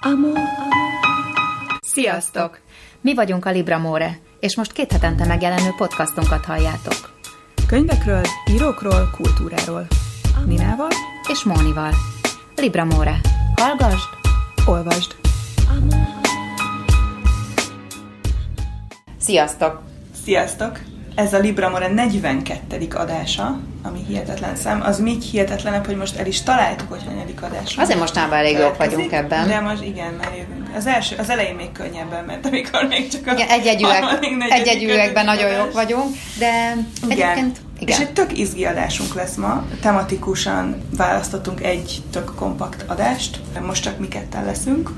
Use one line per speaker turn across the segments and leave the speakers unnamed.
Amor. Sziasztok! Mi vagyunk a Libra More, és most két hetente megjelenő podcastunkat halljátok.
Könyvekről, írókról, kultúráról. Ninával
és Mónival. Libra More. Hallgasd,
olvasd.
Sziasztok!
Sziasztok! Ez a Libramore 42. adása, ami hihetetlen szám. Az még hihetetlenebb, hogy most el is találtuk, hogy hanyadik adás.
Azért mostában elég jók vagyunk ebben.
De most igen, már jövünk. Az, első, az elején még könnyebben ment, amikor még csak a
igen, egy-egy nagyon jók vagyunk, de igen. egyébként
igen. És egy tök izgi adásunk lesz ma. Tematikusan választottunk egy tök kompakt adást. Most csak mi ketten leszünk.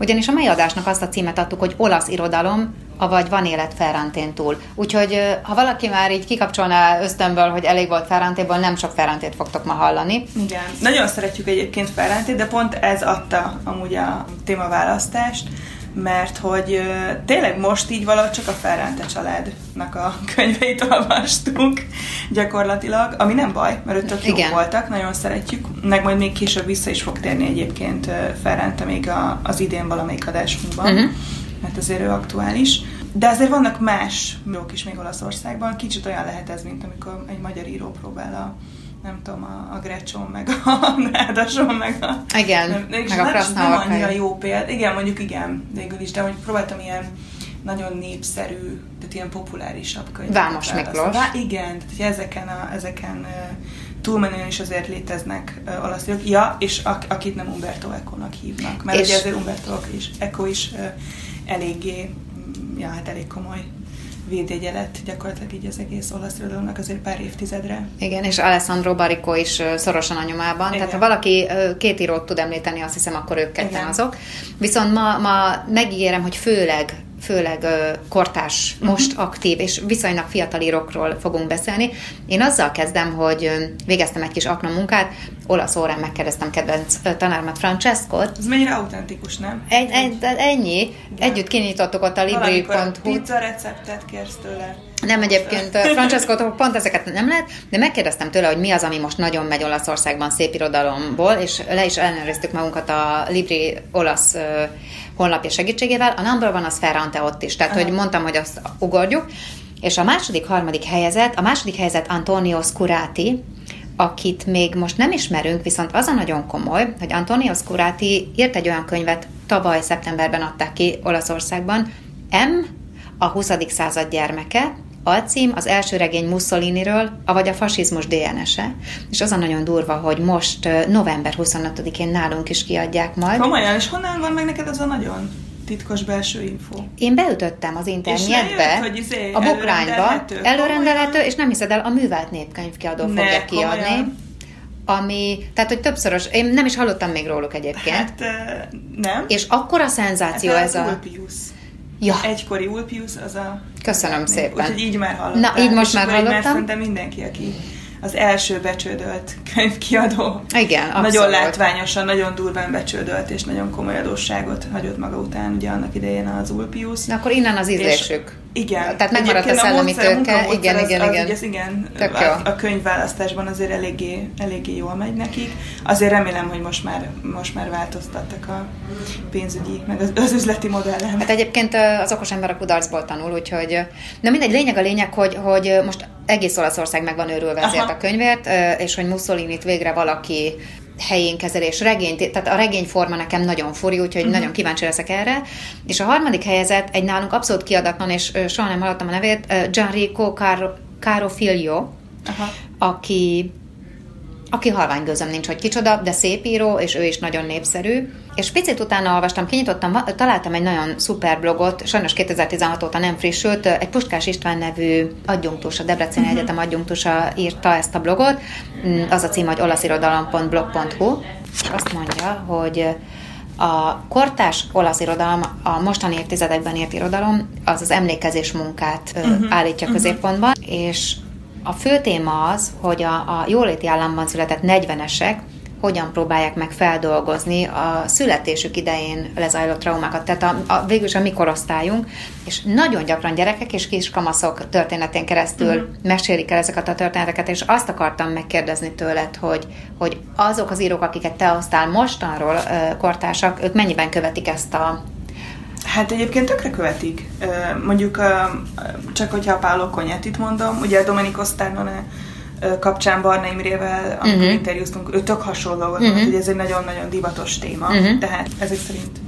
Ugyanis a mai adásnak azt a címet adtuk, hogy olasz irodalom, avagy van élet Ferrantén túl. Úgyhogy ha valaki már így kikapcsolná ösztönből, hogy elég volt Ferrantéból, nem sok Ferrantét fogtok ma hallani.
Igen. Nagyon szeretjük egyébként Ferrantét, de pont ez adta amúgy a témaválasztást mert hogy tényleg most így valahogy csak a Ferrante családnak a könyveit olvastunk gyakorlatilag, ami nem baj, mert ők tök jók voltak, nagyon szeretjük, meg majd még később vissza is fog térni egyébként Ferrante még a, az idén valamelyik adásunkban, uh-huh. mert azért ő aktuális. De azért vannak más jók is még Olaszországban, kicsit olyan lehet ez, mint amikor egy magyar író próbál a nem tudom, a, a Grecson, meg a Nádason, meg a...
Igen,
nem, meg
a
Krasznal. Nem annyira jó példa. Igen, mondjuk igen, végül is, de hogy próbáltam ilyen nagyon népszerű, tehát ilyen populárisabb könyveket.
Vámos Miklós.
Vá- igen, tehát ezeken, a, ezeken túlmenően is azért léteznek uh, olasz Ja, és ak- akit nem Umberto Eco-nak hívnak. Mert és... ugye azért Umberto Eco is uh, eléggé, ja, hát elég komoly védjegye lett gyakorlatilag így az egész olasz irodalomnak azért pár évtizedre.
Igen, és Alessandro Baricco is szorosan a nyomában. Igen. Tehát ha valaki két írót tud említeni, azt hiszem, akkor ők ketten Igen. azok. Viszont ma, ma megígérem, hogy főleg főleg kortás, mhm. most aktív és viszonylag fiatal írókról fogunk beszélni. Én azzal kezdem, hogy végeztem egy kis akna munkát, olasz órán megkérdeztem kedvenc tanáromat Francescot.
Ez mennyire autentikus, nem?
Egy, egy, ennyi. Igen. Együtt kinyitottuk ott a libri.hu.
pizza receptet kérsz tőle.
Nem egyébként, Francesco pont ezeket nem lehet, de megkérdeztem tőle, hogy mi az, ami most nagyon megy Olaszországban szép irodalomból, és le is ellenőriztük magunkat a Libri olasz honlapja segítségével. A number van az Ferrante ott is, tehát Aha. hogy mondtam, hogy azt ugorjuk. És a második, harmadik helyezett, a második helyezett Antonio Scurati, akit még most nem ismerünk, viszont az a nagyon komoly, hogy Antonio Scurati írt egy olyan könyvet, tavaly szeptemberben adták ki Olaszországban, M, a 20. század gyermeke, Alcím az első regény Mussoliniről, avagy a fasizmus DNS-e, és az a nagyon durva, hogy most november 25-én nálunk is kiadják majd.
Komolyan, és honnan van meg neked az a nagyon titkos belső info?
Én beütöttem az internetbe, hogy izé, a bokrányba, előrendelhető, és nem hiszed el, a művelt népkönyvkiadó ne, fogja kiadni. Komolyan ami, tehát, hogy többszörös, én nem is hallottam még róluk egyébként. Hát,
nem.
És akkora szenzáció hát ez a...
Ulpius. Ja. Egykori Ulpius az a...
Köszönöm szépen.
Úgyhogy így már hallottam.
Na, így most már hallottam. Mert
szerintem mindenki, aki az első becsődölt könyvkiadó.
Igen, abszolút.
Nagyon látványosan, nagyon durván becsődölt, és nagyon komoly adósságot hagyott maga után, ugye annak idején az Ulpius.
Na akkor innen az ízlésük.
Igen.
Tehát megmaradt a szellemi tőke. Igen,
az,
igen,
az,
igen.
Az, igen a, a könyvválasztásban azért eléggé, eléggé jól megy nekik. Azért remélem, hogy most már, most már változtattak a pénzügyi, meg az, az üzleti modellen.
Hát egyébként az okos ember a kudarcból tanul, úgyhogy... Na mindegy, lényeg a lényeg, hogy, hogy most egész Olaszország meg van őrülve ezért Aha. a könyvért, és hogy Mussolini-t végre valaki helyén kezelés, regény, tehát a regényforma nekem nagyon furi, úgyhogy uh-huh. nagyon kíváncsi leszek erre. És a harmadik helyezett egy nálunk abszolút kiadatlan, és soha nem hallottam a nevét, Gianrico Caro, Caro Figlio, Aha. aki aki halvány gőzöm nincs, hogy kicsoda, de szép író, és ő is nagyon népszerű. És picit utána olvastam, kinyitottam, találtam egy nagyon szuper blogot, sajnos 2016 óta nem frissült, egy Puskás István nevű adjunktus, a Debreceni uh-huh. Egyetem adjunktusa írta ezt a blogot, mm, az a cím, hogy olaszirodalom.blog.hu, azt mondja, hogy a kortás olasz irodalom, a mostani évtizedekben írt irodalom, az az emlékezés munkát uh-huh. állítja uh-huh. középpontban, és a fő téma az, hogy a, a jóléti államban született 40-esek hogyan próbálják meg feldolgozni a születésük idején lezajlott traumákat. Tehát a, a, végülis a mi korosztályunk, és nagyon gyakran gyerekek és kiskamaszok történetén keresztül uh-huh. mesélik el ezeket a történeteket, és azt akartam megkérdezni tőled, hogy, hogy azok az írók, akiket te hoztál mostanról kortársak, ők mennyiben követik ezt a
Hát egyébként tökre követik. Mondjuk csak hogyha a Paolo Konyetit mondom, ugye a Domenico Starnone kapcsán Barna Imrével, amikor uh-huh. interjúztunk, ő tök hasonló volt, uh-huh. hogy ez egy nagyon-nagyon divatos téma, uh-huh. tehát ezek szerint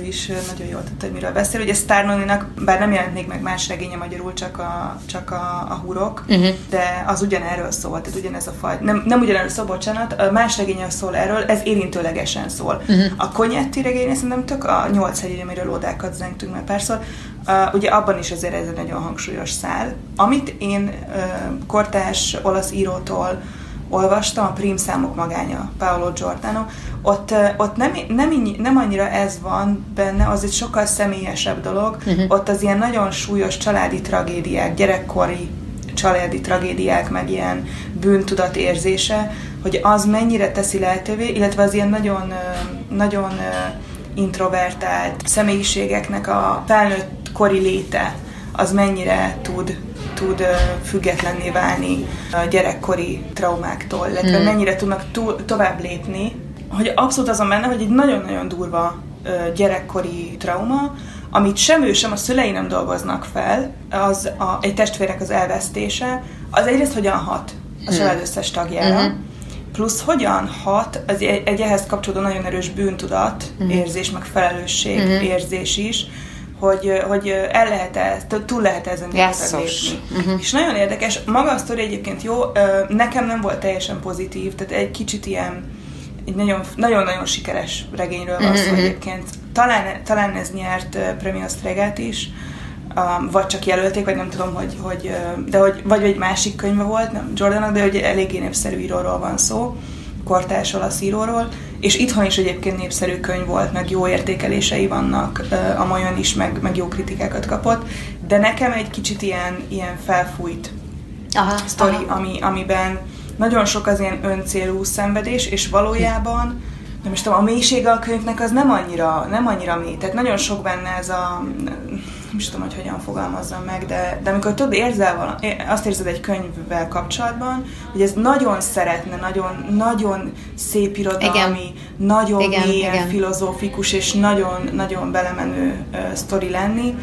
ő is nagyon jól tudta, hogy miről beszél. Ugye Starnoninak, bár nem jelent még meg más regénye magyarul, csak a, csak a, a hurok, uh-huh. de az ugyanerről szól, tehát ugyanez a faj. Nem, nem ugyanerről szól, bocsánat, a más regénye szól erről, ez érintőlegesen szól. Uh-huh. A Konyetti regénye szerintem tök a nyolc hegyére, amiről odákat zengtünk már párszor, Uh, ugye abban is azért ez egy nagyon hangsúlyos szál. Amit én uh, kortás olasz írótól olvastam, a Prim számok magánya, Paolo Giordano, ott, ott nem, nem, nem annyira ez van benne, az egy sokkal személyesebb dolog, uh-huh. ott az ilyen nagyon súlyos családi tragédiák, gyerekkori családi tragédiák, meg ilyen bűntudat érzése, hogy az mennyire teszi lehetővé, illetve az ilyen nagyon, nagyon introvertált személyiségeknek a felnőtt kori léte, az mennyire tud tud függetlenné válni a gyerekkori traumáktól, illetve hmm. mennyire tudnak túl, tovább lépni, hogy abszolút azon benne, hogy egy nagyon-nagyon durva gyerekkori trauma, amit sem ő, sem a szülei nem dolgoznak fel, az a, egy testvérek az elvesztése, az egyrészt hogyan hat a hmm. család összes tagjára, hmm. plusz hogyan hat az egy, egy ehhez kapcsolódó nagyon erős bűntudat, hmm. érzés, meg felelősség hmm. érzés is, hogy, hogy el lehet -e, túl lehet ezen lépni. Uh-huh. És nagyon érdekes, maga a sztori egyébként jó, nekem nem volt teljesen pozitív, tehát egy kicsit ilyen egy nagyon-nagyon sikeres regényről van szó uh-huh. egyébként. Talán, talán ez nyert Premio Stregát is, um, vagy csak jelölték, vagy nem tudom, hogy, hogy de hogy, vagy egy másik könyve volt, nem Jordanak, de hogy eléggé népszerű íróról van szó, kortárs olasz íróról, és itthon is egyébként népszerű könyv volt, meg jó értékelései vannak, a Majon is, meg, meg jó kritikákat kapott, de nekem egy kicsit ilyen, ilyen felfújt aha, sztori, aha. Ami, amiben nagyon sok az ilyen öncélú szenvedés, és valójában de most a mélysége a könyvnek az nem annyira, nem annyira mély. Tehát nagyon sok benne ez a, nem is tudom, hogy hogyan fogalmazzam meg, de, de amikor több érzel vala, azt érzed egy könyvvel kapcsolatban, hogy ez nagyon szeretne, nagyon, nagyon szép irodalmi, igen. nagyon igen, mélyen igen. filozófikus és nagyon, nagyon belemenő uh, sztori lenni,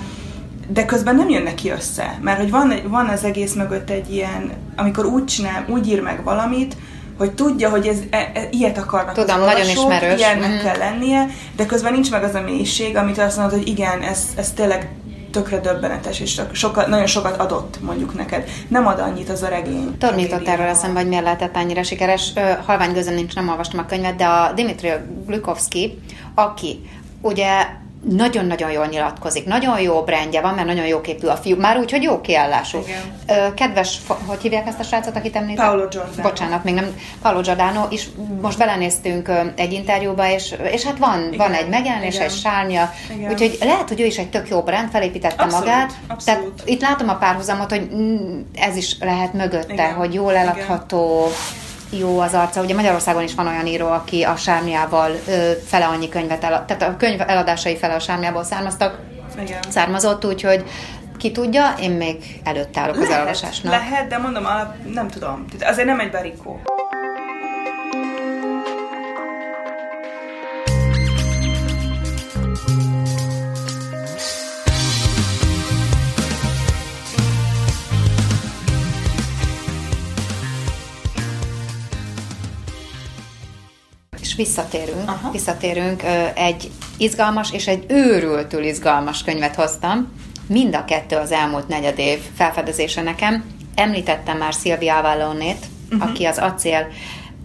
de közben nem jön neki össze, mert hogy van, van az egész mögött egy ilyen, amikor úgy csinál, úgy ír meg valamit, hogy tudja, hogy ez, e, e, ilyet akarnak
Tudom, az nagyon ismerős.
ilyennek mm. kell lennie, de közben nincs meg az a mélység, amit azt mondod, hogy igen, ez, ez tényleg tökre döbbenetes, és sokat, nagyon sokat adott mondjuk neked. Nem ad annyit az a regény.
Tudod, mit ott erről eszembe, hogy miért lehetett annyira sikeres? Halvány gözön nincs, nem olvastam a könyvet, de a Dimitri Glukovsky, aki ugye nagyon-nagyon jól nyilatkozik, nagyon jó brandje van, mert nagyon jó képű a fiú, már úgy, hogy jó kiállású. Igen. Kedves, hogy hívják ezt a srácot, akit említett?
Paolo Giordano.
Bocsánat, még nem, Paolo Giordano, és most belenéztünk egy interjúba, és, és hát van, Igen. van egy megjelenés, egy sárnya, Igen. úgyhogy lehet, hogy ő is egy tök jó brand, felépítette abszolút, magát. Abszolút. Tehát itt látom a párhuzamot, hogy ez is lehet mögötte, Igen. hogy jól eladható, Igen jó az arca. Ugye Magyarországon is van olyan író, aki a sármiával fele annyi könyvet el, tehát a könyv eladásai fele a sármiából származtak, Igen. származott, úgyhogy ki tudja, én még előtte állok lehet, az elolvasásnak.
Lehet, de mondom, alap, nem tudom. Azért nem egy barikó.
Visszatérünk, Aha. visszatérünk, egy izgalmas és egy őrültül izgalmas könyvet hoztam. Mind a kettő az elmúlt negyed év felfedezése nekem. Említettem már Szilvia Avallonét, uh-huh. aki az Acél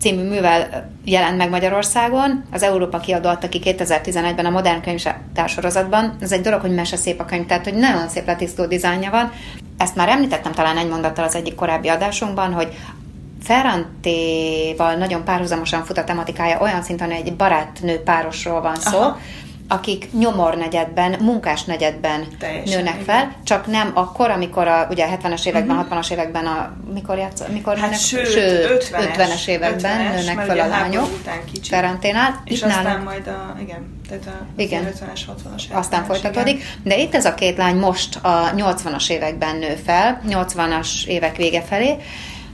című művel jelent meg Magyarországon. Az Európa kiadó adta ki 2011-ben a Modern Könyvtársorozatban. Ez egy dolog, hogy mese szép a könyv, tehát hogy nagyon szép letisztó dizájnja van. Ezt már említettem talán egy mondattal az egyik korábbi adásunkban, hogy Ferrantéval nagyon párhuzamosan fut a tematikája, olyan szinten, hogy egy barátnő párosról van szó, Aha. akik nyomornegyedben, munkásnegyedben
Teljesen,
nőnek
igen.
fel, csak nem akkor, amikor a, ugye a 70-es években, uh-huh. 60-as években, a, mikor, játsz, mikor
Mhm. Hát
nőnek,
sőt,
sőt
50-es,
50-es években
50-es,
nőnek fel a lányok karanténál.
És aztán
nálunk
majd a, igen, tehát a
Igen.
50-es, 60-as,
aztán
70-es,
folytatódik.
igen.
De itt ez a két lány most a 80-as években nő fel, 80-as évek vége felé.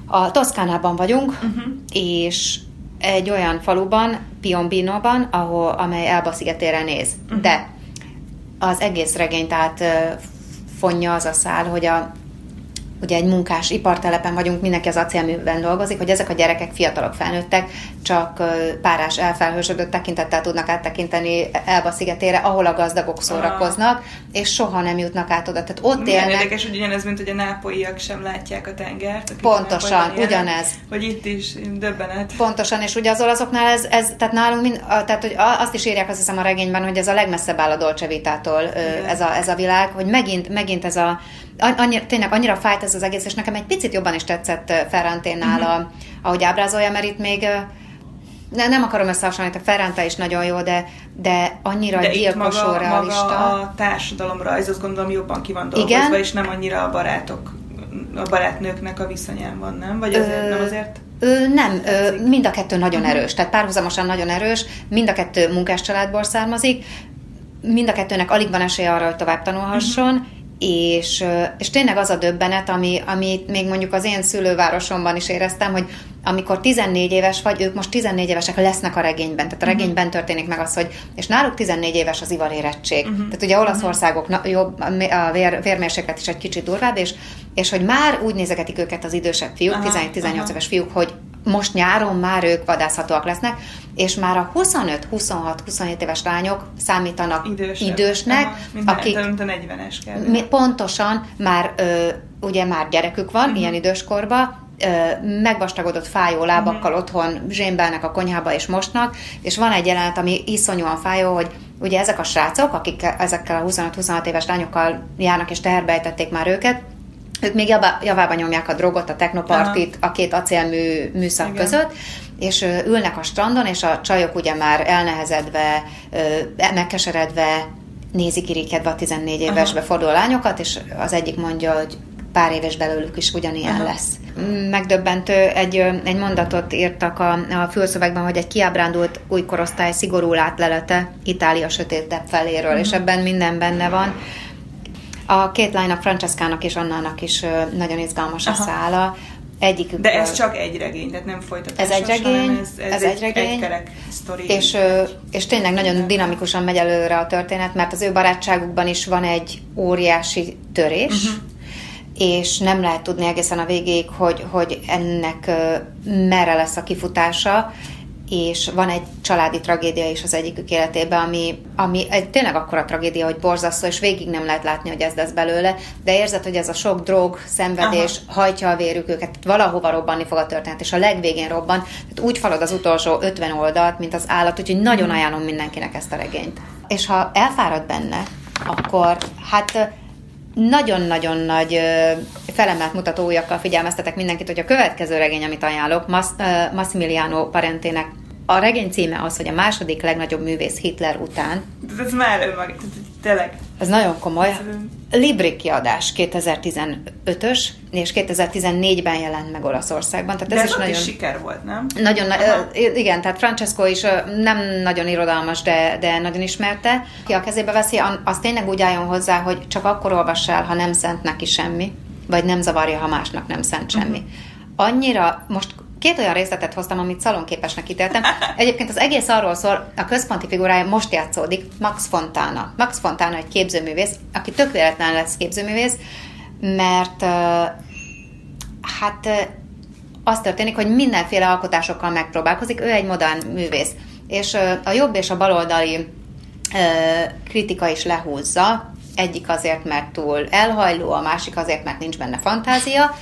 A Toszkánában vagyunk, uh-huh. és egy olyan faluban, Piombinoban, ahol, amely Elba szigetére néz. Uh-huh. De az egész regényt át fonja az a szál, hogy a ugye egy munkás ipartelepen vagyunk, mindenki az acélműben dolgozik, hogy ezek a gyerekek fiatalok felnőttek, csak párás elfelhősödött tekintettel tudnak áttekinteni Elba szigetére, ahol a gazdagok szórakoznak, és soha nem jutnak át oda. Tehát ott
Milyen
élnek,
érdekes, hogy ugyanez, mint hogy a nápolyiak sem látják a tengert.
Pontosan, ugyanez.
Hogy itt is döbbenet.
Pontosan, és ugye az olaszoknál ez, ez tehát nálunk, mind, a, tehát hogy azt is írják azt hiszem a regényben, hogy ez a legmesszebb áll a Dolce Vitától ez a, ez a világ, hogy megint, megint ez a, annyi, tényleg annyira fájt ez az egész, és nekem egy picit jobban is tetszett ö, Ferranténál,
Mhm.
a, ahogy ábrázolja, mert itt még ne, nem akarom összehasonlítani, a Ferrante is nagyon jó, de, de annyira
De
gyilkos,
maga,
realista.
maga a társadalomrajz, azt gondolom jobban ki van dolgozva,
Igen.
és nem annyira a barátok, a barátnőknek a viszonyán van, nem? Vagy azért,
Ö,
nem azért?
Ö, nem, ö, mind a kettő nagyon
Mhm.
erős, tehát párhuzamosan nagyon erős, mind a kettő munkás családból származik, mind a kettőnek alig van esélye arra, hogy tovább tanulhasson,
Mhm.
És, és tényleg az a döbbenet, ami, amit még mondjuk az én szülővárosomban is éreztem, hogy amikor 14 éves vagy, ők most 14 évesek lesznek a regényben, tehát a
Mhm.
regényben történik meg az, hogy, és náluk 14 éves az ivarérettség.
Mhm.
Tehát ugye Olaszországok na, jobb, a vér, vérmérséklet is egy kicsit durvább, és, és hogy már úgy nézegetik őket az idősebb fiúk,
Aha,
17-18
aha.
éves fiúk, hogy most nyáron már ők vadászhatóak lesznek, és már a 25-26-27 éves lányok számítanak
Idősebb.
idősnek,
Aha, mint,
akik
mint a 40-es kell.
pontosan már ö, ugye már gyerekük van, uh-huh. ilyen időskorban, megvastagodott fájó lábakkal
Mhm.
otthon zsémbelnek a konyhába és mostnak, és van egy jelenet, ami iszonyúan fájó, hogy ugye ezek a srácok, akik ezekkel a 25-26 éves lányokkal járnak és teherbejtették már őket, ők még javá, javába nyomják a drogot, a technopartit a két acélmű műszak
Igen.
között, és ülnek a strandon, és a csajok ugye már elnehezedve, megkeseredve nézik irigykedve a 14 évesbe
Aha.
forduló lányokat, és az egyik mondja, hogy pár éves belőlük is ugyanilyen
Aha.
lesz. Megdöbbentő, egy, egy mondatot írtak a, a fülszövegben, hogy egy kiábrándult új korosztály szigorú látlelete Itália sötétebb feléről, és ebben minden benne van. A két lánynak, Francescának és Annának is nagyon izgalmas a
Aha.
szála. Egyikük
De ez csak egy regény, tehát nem folytatás.
Ez egy regény,
ez, ez,
ez
egy,
egy regény,
egy sztori.
és, és tényleg nagyon dinamikusan megy előre a történet, mert az ő barátságukban is van egy óriási törés, uh-huh. és nem lehet tudni egészen a végéig, hogy, hogy ennek merre lesz a kifutása, és van egy családi tragédia is az egyikük életében, ami, ami egy tényleg akkora tragédia, hogy borzasztó, és végig nem lehet látni, hogy ez lesz belőle, de érzed, hogy ez a sok drog, szenvedés Aha. hajtja a vérük őket, tehát valahova robbanni fog a történet, és a legvégén robban, tehát úgy falad az utolsó 50 oldalt, mint az állat, úgyhogy nagyon ajánlom mindenkinek ezt a regényt. És ha elfárad benne, akkor hát nagyon-nagyon nagy felemelt mutató ujjakkal figyelmeztetek mindenkit, hogy a következő regény, amit ajánlok, Mas, ö, Massimiliano Parentének a regény címe az, hogy a második legnagyobb művész Hitler után.
Tehát ez már önmag, tényleg.
Ez nagyon komoly. Libri kiadás 2015-ös, és 2014-ben jelent meg Olaszországban. Tehát
De
ez
ez
is nagyon...
is siker volt, nem?
Nagyon, na- igen, tehát Francesco is nem nagyon irodalmas, de, de nagyon ismerte. Ki a kezébe veszi, az tényleg úgy álljon hozzá, hogy csak akkor olvass el, ha nem szent neki semmi, vagy nem zavarja, ha másnak nem szent semmi.
Mhm.
Annyira, most két olyan részletet hoztam, amit szalonképesnek ítéltem. Egyébként az egész arról szól, a központi figurája most játszódik, Max Fontana. Max Fontana egy képzőművész, aki tök véletlen lesz képzőművész, mert hát az történik, hogy mindenféle alkotásokkal megpróbálkozik, ő egy modern művész. És a jobb és a baloldali kritika is lehúzza, egyik azért, mert túl elhajló, a másik azért, mert nincs benne fantázia,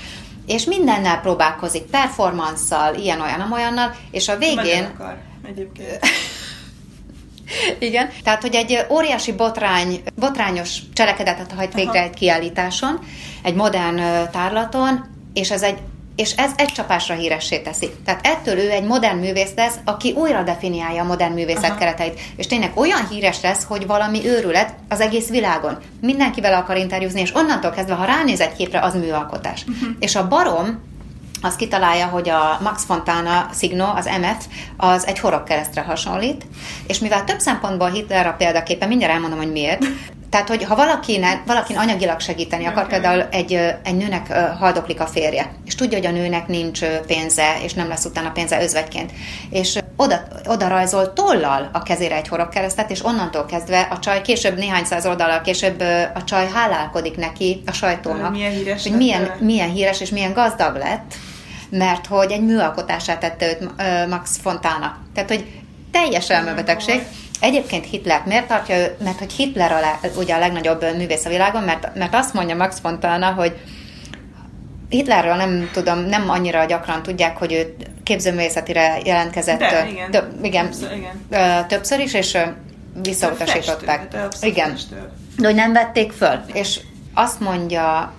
és mindennel próbálkozik, performanszal, ilyen-olyan, amolyannal, és a végén...
Nagyon akar, egyébként.
Igen, tehát, hogy egy óriási botrány, botrányos cselekedetet hajt végre
Aha.
egy kiállításon, egy modern tárlaton, és ez egy és ez egy csapásra híressé teszi. Tehát ettől ő egy modern művész lesz, aki újra definiálja a modern művészet Aha. kereteit. És tényleg olyan híres lesz, hogy valami őrület az egész világon. Mindenki vele akar interjúzni, és onnantól kezdve, ha ránéz egy képre, az műalkotás. Uh-huh. És a barom, az kitalálja, hogy a Max Fontana Signo, az MF, az egy keresztre hasonlít, és mivel több szempontból Hitler a példaképpen, mindjárt elmondom, hogy miért, tehát, hogy ha valakinek, valakin anyagilag segíteni akar, például egy, egy nőnek haldoklik a férje, és tudja, hogy a nőnek nincs pénze, és nem lesz utána pénze özvegyként, és oda, oda rajzol tollal a kezére egy horogkeresztet, és onnantól kezdve a csaj később, néhány száz oldalal később a csaj hálálkodik neki a sajtónak,
milyen híres
hogy milyen, milyen híres és milyen gazdag lett, mert hogy egy műalkotását tette őt Max Fontana. Tehát, hogy teljes elmebetegség. Egyébként Hitler miért tartja ő? Mert hogy Hitler a, le, ugye a legnagyobb művész a világon, mert, mert azt mondja Max Fontana, hogy Hitlerről nem tudom, nem annyira gyakran tudják, hogy ő képzőművészetire jelentkezett.
De, igen.
De, igen, többször, igen. többször is, és visszautasították. Igen. De hogy nem vették föl. És azt mondja,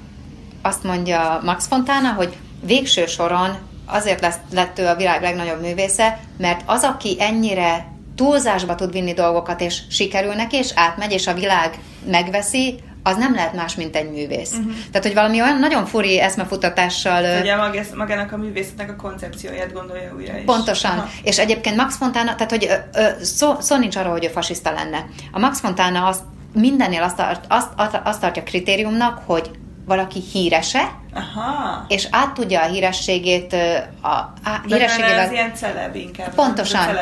azt mondja Max Fontana, hogy végső soron azért lesz, lett ő a világ legnagyobb művésze, mert az, aki ennyire túlzásba tud vinni dolgokat, és sikerül neki, és átmegy, és a világ megveszi, az nem lehet más, mint egy művész. Uh-huh. Tehát, hogy valami olyan nagyon furi eszmefutatással...
Ugye magának a művészetnek a koncepcióját gondolja újra is.
Pontosan. Aha. És egyébként Max Fontana, tehát, hogy ö, szó, szó nincs arról, hogy ő fasiszta lenne. A Max Fontana azt mindennél azt, tart, azt, azt tartja kritériumnak, hogy valaki hírese, Aha. és át tudja a hírességét a, a
hírességével... Ez ilyen celeb inkább.
Pontosan.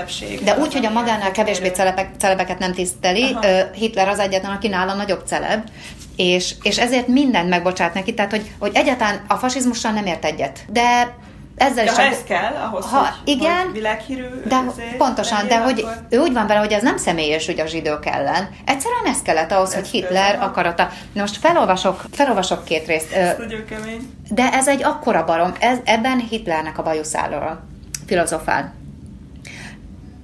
De úgy, hogy a magánál kevésbé celebek, celebeket nem tiszteli, Aha. Hitler az egyetlen, aki nála nagyobb celeb, és, és ezért mindent megbocsát neki, tehát hogy, hogy egyáltalán a fasizmussal nem ért egyet. De ezzel
de is ha ez kell, ahhoz, ha, hogy,
igen,
hogy világhírű
de pontosan, de hogy akkor... ő úgy van vele, hogy ez nem személyes hogy a zsidók ellen. Egyszerűen ez kellett ahhoz, ez hogy Hitler ez akarata. Most felolvasok, felolvasok két részt.
Ez nagyon kemény.
De ez egy akkora barom, ez, ebben Hitlernek a bajuszáról filozofál.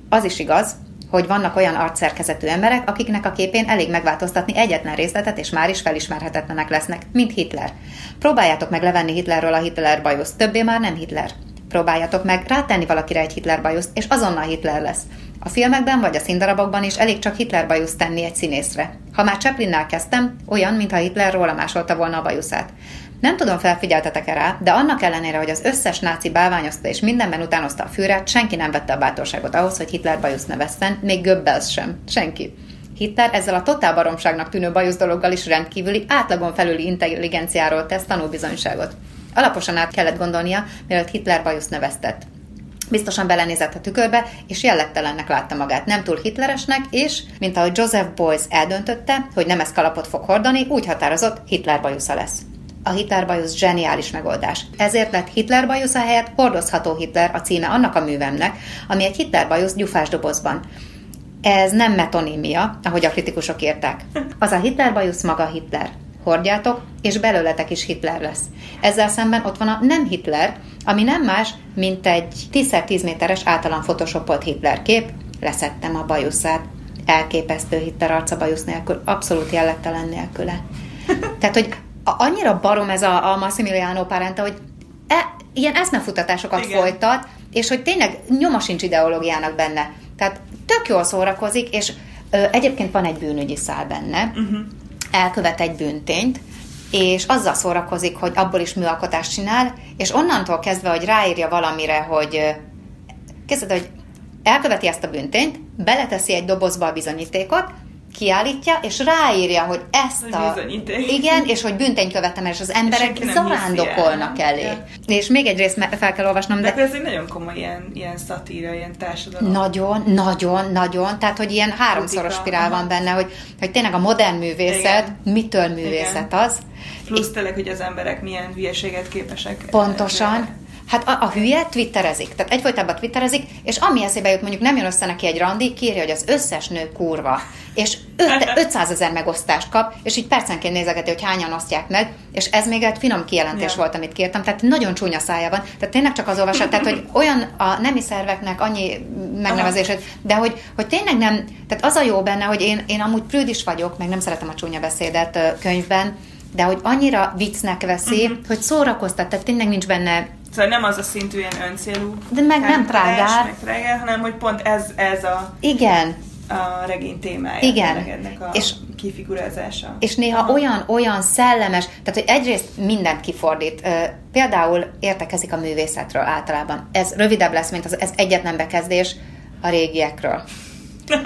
Az is igaz, hogy vannak olyan arcszerkezetű emberek, akiknek a képén elég megváltoztatni egyetlen részletet, és már is felismerhetetlenek lesznek, mint Hitler. Próbáljátok meg levenni Hitlerről a Hitler bajuszt, többé már nem Hitler. Próbáljátok meg rátenni valakire egy Hitler bajuszt, és azonnal Hitler lesz. A filmekben vagy a színdarabokban is elég csak Hitler bajuszt tenni egy színészre. Ha már Chaplinnál kezdtem, olyan, mintha Hitler róla másolta volna a bajuszát. Nem tudom, felfigyeltetek-e rá, de annak ellenére, hogy az összes náci bálványozta és mindenben utánozta a fűrát, senki nem vette a bátorságot ahhoz, hogy Hitler bajusz nevezzen, még Goebbels sem. Senki. Hitler ezzel a totál baromságnak tűnő bajusz dologgal is rendkívüli, átlagon felüli intelligenciáról tesz tanúbizonyságot. Alaposan át kellett gondolnia, mielőtt Hitler bajusz neveztett. Biztosan belenézett a tükörbe, és jellegtelennek látta magát, nem túl hitleresnek, és, mint ahogy Joseph Beuys eldöntötte, hogy nem ez kalapot fog hordani, úgy határozott, Hitler bajusza lesz a Hitler bajusz zseniális megoldás. Ezért lett Hitler bajusza helyett hordozható Hitler a címe annak a művemnek, ami egy Hitler bajusz gyufás dobozban. Ez nem metonímia, ahogy a kritikusok írták. Az a Hitler bajusz maga Hitler. Hordjátok, és belőletek is Hitler lesz. Ezzel szemben ott van a nem Hitler, ami nem más, mint egy 10x10 méteres általán photoshopolt Hitler kép. Leszettem a bajuszát. Elképesztő Hitler arca bajusz nélkül, abszolút jellegtelen nélküle. Tehát, hogy annyira barom ez a, a Massimiliano Parente, hogy e, ilyen eszmefutatásokat Igen. folytat, és hogy tényleg nyoma sincs ideológiának benne. Tehát tök jól szórakozik, és ö, egyébként van egy bűnügyi szál benne, uh-huh. elkövet egy bűntényt, és azzal szórakozik, hogy abból is műalkotást csinál, és onnantól kezdve, hogy ráírja valamire, hogy kezded, hogy elköveti ezt a bűntényt, beleteszi egy dobozba a bizonyítékot, kiállítja, és ráírja, hogy ezt a... Igen, és hogy bűntény követem, és az emberek és zarándokolnak elé. Ja. És még egy részt fel kell olvasnom,
de... de ez egy nagyon komoly ilyen, ilyen szatíra, ilyen társadalom.
Nagyon, nagyon, nagyon. Tehát, hogy ilyen háromszoros spirál van benne, hogy, hogy tényleg a modern művészet, Igen. mitől művészet Igen. az.
Plusz tényleg, hogy az emberek milyen hülyeséget képesek.
Pontosan. Hát a, a hülye twitterezik, tehát egyfolytában twitterezik, és ami eszébe jut, mondjuk nem jön össze neki egy randi, kérje, hogy az összes nő kurva, és 500 ezer megosztást kap, és így percenként nézegeti, hogy hányan osztják meg, és ez még egy finom kijelentés yeah. volt, amit kértem, tehát nagyon csúnya szája van, tehát tényleg csak az olvasat, tehát hogy olyan a nemi szerveknek annyi megnevezését, de hogy, hogy tényleg nem, tehát az a jó benne, hogy én, én amúgy prűd is vagyok, meg nem szeretem a csúnya beszédet könyvben, de hogy annyira viccnek veszi, uh-huh. hogy szórakoztat, tehát tényleg nincs benne
Szóval nem az a szintű ilyen öncélú.
De meg nem trágár,
hanem hogy pont ez, ez a...
Igen.
A regény témája.
Igen.
A és, kifigurázása.
És néha Aha. olyan, olyan szellemes, tehát hogy egyrészt mindent kifordít. Például értekezik a művészetről általában. Ez rövidebb lesz, mint az ez egyetlen bekezdés a régiekről.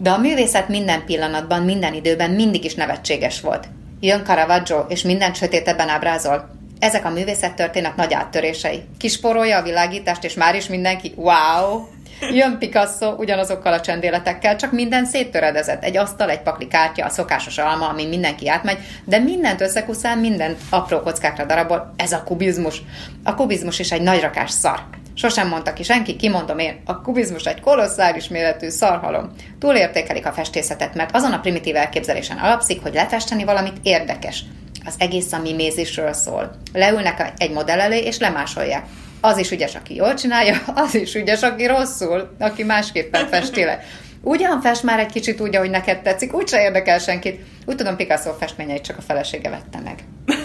De a művészet minden pillanatban, minden időben mindig is nevetséges volt. Jön Caravaggio, és mindent sötétebben ábrázol. Ezek a művészettörténet nagy áttörései. Kisporolja a világítást, és már is mindenki, wow! Jön Picasso ugyanazokkal a csendéletekkel, csak minden széttöredezett. Egy asztal, egy pakli kártya, a szokásos alma, amin mindenki átmegy, de mindent összekuszál, mindent apró kockákra darabol. Ez a kubizmus. A kubizmus is egy nagy rakás szar. Sosem mondta ki senki, kimondom én, a kubizmus egy kolosszális méretű szarhalom. Túlértékelik a festészetet, mert azon a primitív elképzelésen alapszik, hogy lefesteni valamit érdekes. Az egész a mimézisről szól. Leülnek egy modell elé, és lemásolják. Az is ügyes, aki jól csinálja, az is ügyes, aki rosszul, aki másképpen festi le. Ugyan fest már egy kicsit úgy, ahogy neked tetszik, úgyse érdekel senkit. Úgy tudom, Picasso festményeit csak a felesége vette meg.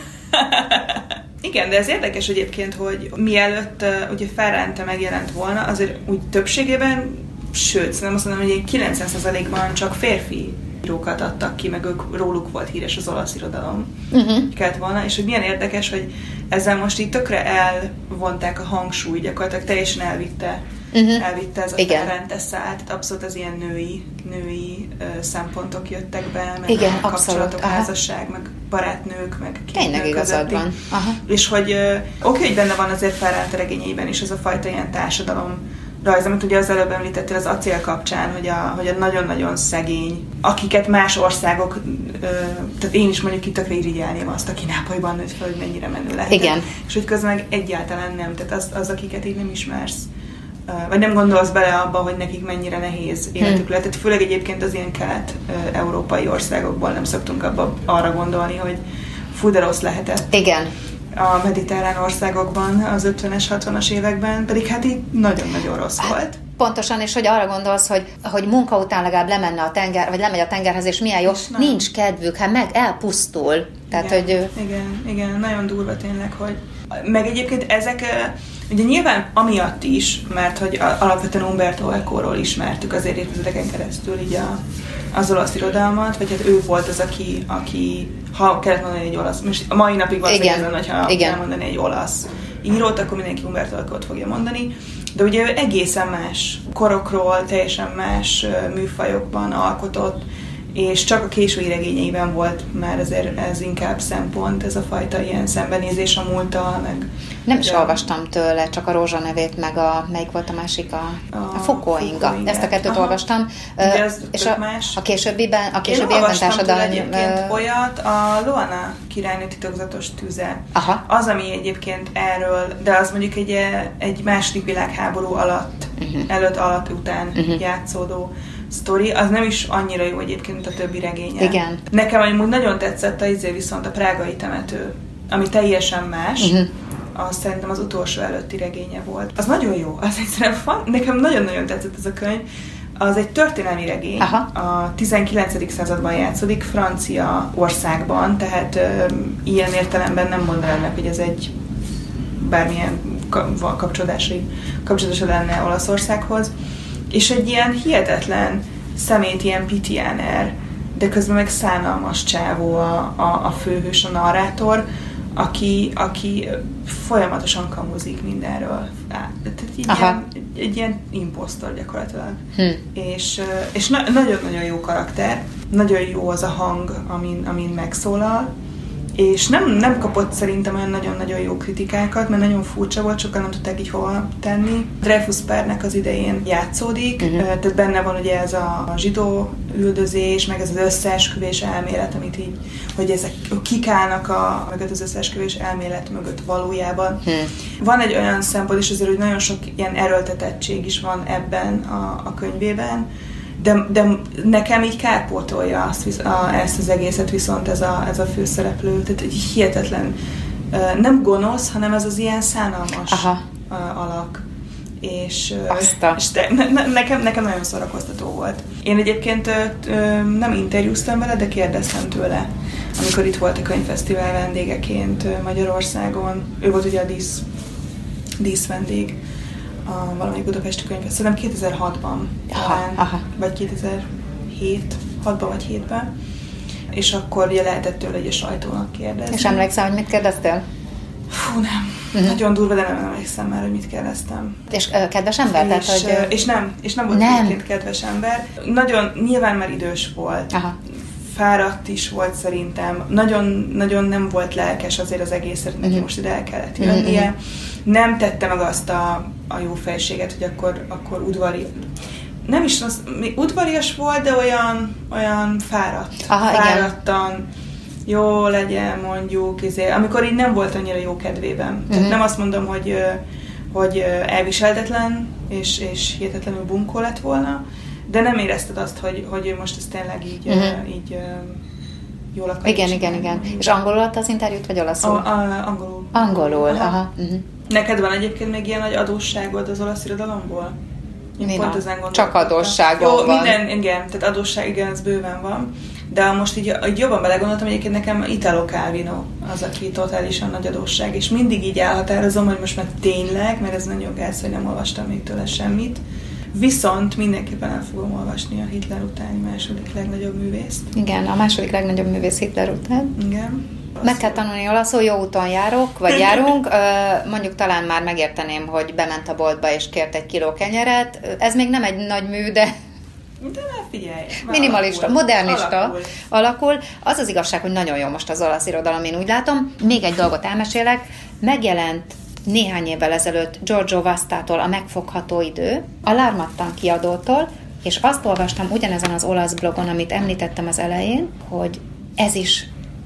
Igen, de ez érdekes egyébként, hogy mielőtt ugye Ferrante megjelent volna, azért úgy többségében, sőt, szerintem azt mondom, hogy 90%-ban csak férfi írókat adtak ki, meg ők, róluk volt híres az olasz irodalom. Uh-huh. Kellett volna, és hogy milyen érdekes, hogy ezzel most így tökre elvonták a hangsúly, gyakorlatilag teljesen elvitte uh-huh. elvitte ez a Igen. Ferrante szállt, tehát abszolút az ilyen női, női uh, szempontok jöttek be, meg
Igen,
a kapcsolatok, Aha. házasság, meg barátnők, meg
Tényleg igazad van. Aha.
És hogy uh, oké, hogy benne van azért Ferrante regényeiben is az a fajta ilyen társadalom rajz, amit ugye az előbb említettél az acél kapcsán, hogy a, hogy a nagyon-nagyon szegény, akiket más országok, ö, tehát én is mondjuk itt tökre irigyelném azt, aki Nápolyban nőtt fel, hogy mennyire menő lehet.
Igen.
És hogy közben meg egyáltalán nem, tehát az, az akiket így nem ismersz vagy nem gondolsz bele abba, hogy nekik mennyire nehéz életük hmm. lehet. Tehát főleg egyébként az ilyen kelet-európai országokból nem szoktunk abba arra gondolni, hogy fú, de rossz lehetett.
Igen.
A mediterrán országokban az 50-es, 60-as években, pedig hát így nagyon-nagyon rossz hát, volt.
Pontosan, és hogy arra gondolsz, hogy, hogy munka után legalább lemenne a tenger, vagy lemegy a tengerhez, és milyen jó, és nincs kedvük, hát meg elpusztul. Tehát,
igen,
hogy...
igen, igen, nagyon durva tényleg, hogy meg egyébként ezek Ugye nyilván amiatt is, mert hogy alapvetően Umberto Eco-ról ismertük azért évtizedeken keresztül így a, az olasz irodalmat, vagy hát ő volt az, aki, aki ha kellett mondani egy olasz, most a mai napig van ezen, hogyha Igen. kell mondani egy olasz írót, akkor mindenki Umberto Eco-t fogja mondani, de ugye ő egészen más korokról, teljesen más műfajokban alkotott, és csak a késői regényeiben volt már ezért ez inkább szempont, ez a fajta ilyen szembenézés a múlttal, meg...
Nem is olvastam tőle, csak a Rózsa nevét, meg a, melyik volt a másik, a, a, a Fokóinga. Ezt a kettőt Aha. olvastam.
De ez és a, más.
a későbbiben, a
későbbiekben társadalmi... egyébként uh, olyat, a Loana királynő titokzatos tüze.
Aha.
Az, ami egyébként erről, de az mondjuk egy, egy második világháború alatt, uh-huh. előtt, alatt, után uh-huh. játszódó sztori, az nem is annyira jó egyébként, mint a többi regénye.
Igen.
Nekem amúgy nagyon tetszett a izé viszont a prágai temető, ami teljesen más. Uh-huh az szerintem az utolsó előtti regénye volt. Az nagyon jó, az egyszerűen fan, nekem nagyon-nagyon tetszett ez a könyv. Az egy történelmi regény, Aha. a 19. században játszódik, francia országban, tehát ö, ilyen értelemben nem mondanám meg, hogy ez egy bármilyen kapcsolódási, kapcsolódása lenne Olaszországhoz és egy ilyen hihetetlen szemét, ilyen pitiáner, de közben meg szánalmas csávó a, a, a főhős, a narrátor, aki, aki folyamatosan kamuzik mindenről. Tehát egy ilyen, egy ilyen imposztor gyakorlatilag. Hm. És, és na, nagyon-nagyon jó karakter, nagyon jó az a hang, amin, amin megszólal, és nem, nem kapott szerintem olyan nagyon-nagyon jó kritikákat, mert nagyon furcsa volt, sokan nem tudták így hova tenni. Dreyfus pernek az idején játszódik, uh-huh. tehát benne van ugye ez a zsidó üldözés, meg ez az összeesküvés elmélet, amit így, hogy ezek kik állnak a, mögött az összeesküvés elmélet mögött valójában. Uh-huh. Van egy olyan szempont is azért, hogy nagyon sok ilyen erőltetettség is van ebben a, a könyvében, de, de nekem így kárpótolja azt, a, ezt az egészet viszont ez a, ez a főszereplő, tehát egy hihetetlen, nem gonosz, hanem ez az ilyen szánalmas Aha. alak. És,
Azta.
és de, ne, nekem, nekem nagyon szórakoztató volt. Én egyébként nem interjúztam vele, de kérdeztem tőle, amikor itt volt a könyvfesztivál vendégeként Magyarországon. Ő volt ugye a dísz díszvendég a valamelyik budapesti könyvet. Szerintem 2006-ban talán, aha. vagy 2007, 6-ban vagy 7-ben. És akkor ugye lehetett tőle egy a sajtónak kérdezni.
És emlékszel, hogy mit kérdeztél?
Fú, nem. Uh-huh. Nagyon durva, de nem emlékszem már, hogy mit kérdeztem.
És uh, kedves ember?
És, tehát, hogy, és nem, és nem volt nem. kedves ember. Nagyon, nyilván már idős volt. Aha fáradt is volt szerintem, nagyon, nagyon nem volt lelkes azért az egészet, neki uh-huh. most ide el kellett jönnie. Uh-huh. Nem tette meg azt a, a jó fejséget, hogy akkor, akkor udvari, nem is az, udvarias volt, de olyan, olyan fáradt. Aha, fáradtan, igen. jó legyen mondjuk, izé, amikor így nem volt annyira jó kedvében. Uh-huh. Tehát nem azt mondom, hogy, hogy elviselhetetlen és, és hihetetlenül bunkó lett volna, de nem érezted azt, hogy, hogy ő most ez tényleg így, uh-huh. így jól akar.
Igen, igen, igen. És angolul adta az interjút, vagy olaszul? A,
a, angolul.
Angolul, aha. aha. Uh-huh.
Neked van egyébként még ilyen nagy adósságod az olasz irodalomból?
Én pont ezen Csak adósságom Jó,
van. minden, igen, tehát adósság, igen, ez bőven van. De most így, így jobban belegondoltam, egyébként nekem Italo Calvino az, aki totálisan nagy adósság, és mindig így elhatározom, hogy most már tényleg, mert ez nagyon gáz, hogy nem olvastam még tőle semmit, Viszont mindenképpen el fogom olvasni a Hitler utáni második legnagyobb művészt.
Igen, a második legnagyobb művész Hitler után.
Igen.
Meg kell tanulni olaszul, jó úton járok, vagy járunk. Mondjuk talán már megérteném, hogy bement a boltba és kért egy kiló kenyeret. Ez még nem egy nagy mű, de
de ne figyelj.
Minimalista, alakul, modernista alakul. alakul. Az az igazság, hogy nagyon jó most az olasz irodalom, én úgy látom. Még egy dolgot elmesélek. Megjelent néhány évvel ezelőtt Giorgio Vastától a Megfogható idő, a Lármattan kiadótól, és azt olvastam ugyanezen az olasz blogon, amit említettem az elején, hogy ez is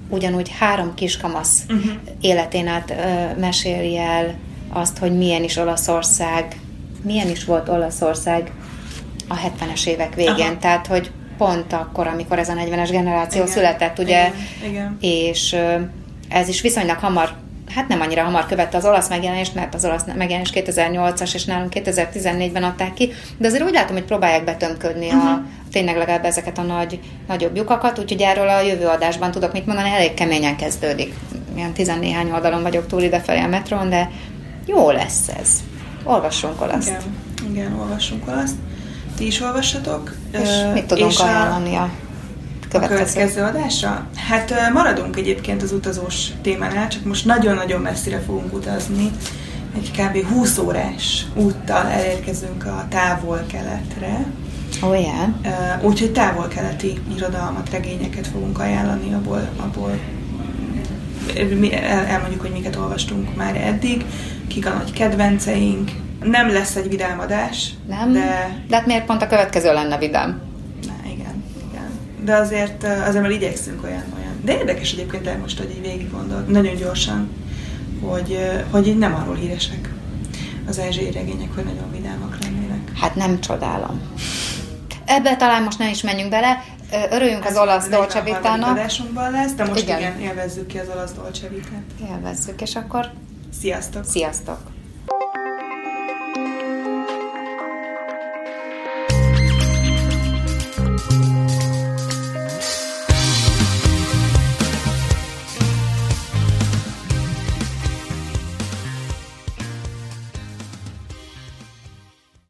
ugyanúgy három kiskamasz uh-huh. életén át ö, meséli el azt, hogy milyen is Olaszország, milyen is volt Olaszország a 70-es évek végén. Aha. Tehát, hogy pont akkor, amikor ez a 40-es generáció igen, született, ugye, igen, igen. és ö, ez is viszonylag hamar hát nem annyira hamar követte az olasz megjelenést, mert az olasz megjelenés 2008-as, és nálunk 2014-ben adták ki, de azért úgy látom, hogy próbálják betömködni uh-huh. a, mhm. tényleg legalább ezeket a nagy, nagyobb lyukakat, úgyhogy erről a jövő adásban tudok mit mondani, elég keményen kezdődik. Ilyen tizennéhány oldalon vagyok túl idefelé a metron, de jó lesz ez. Olvassunk olaszt.
Igen, igen olvassunk olaszt. Ti is olvassatok.
És uh, mit tudunk és ajánlani a
következő. A következő adásra? Hát maradunk egyébként az utazós témánál, csak most nagyon-nagyon messzire fogunk utazni. Egy kb. 20 órás úttal elérkezünk a távol-keletre.
Oh, yeah.
Úgyhogy távol-keleti irodalmat, regényeket fogunk ajánlani, abból, abból elmondjuk, hogy miket olvastunk már eddig, kik a nagy kedvenceink. Nem lesz egy vidámadás.
Nem? De... de hát miért pont a következő lenne vidám?
De azért, azért már igyekszünk olyan, olyan. De érdekes egyébként el most, hogy így végig gondol, nagyon gyorsan, hogy, hogy így nem arról híresek az ázsiai regények, hogy nagyon vidámak lennének.
Hát nem csodálom. Ebbe talán most nem is menjünk bele, örüljünk Ez az olasz Dolce Vitának.
lesz, de most igen. igen, élvezzük ki az olasz Dolce Vitát.
Élvezzük, és akkor
Sziasztok!
Sziasztok!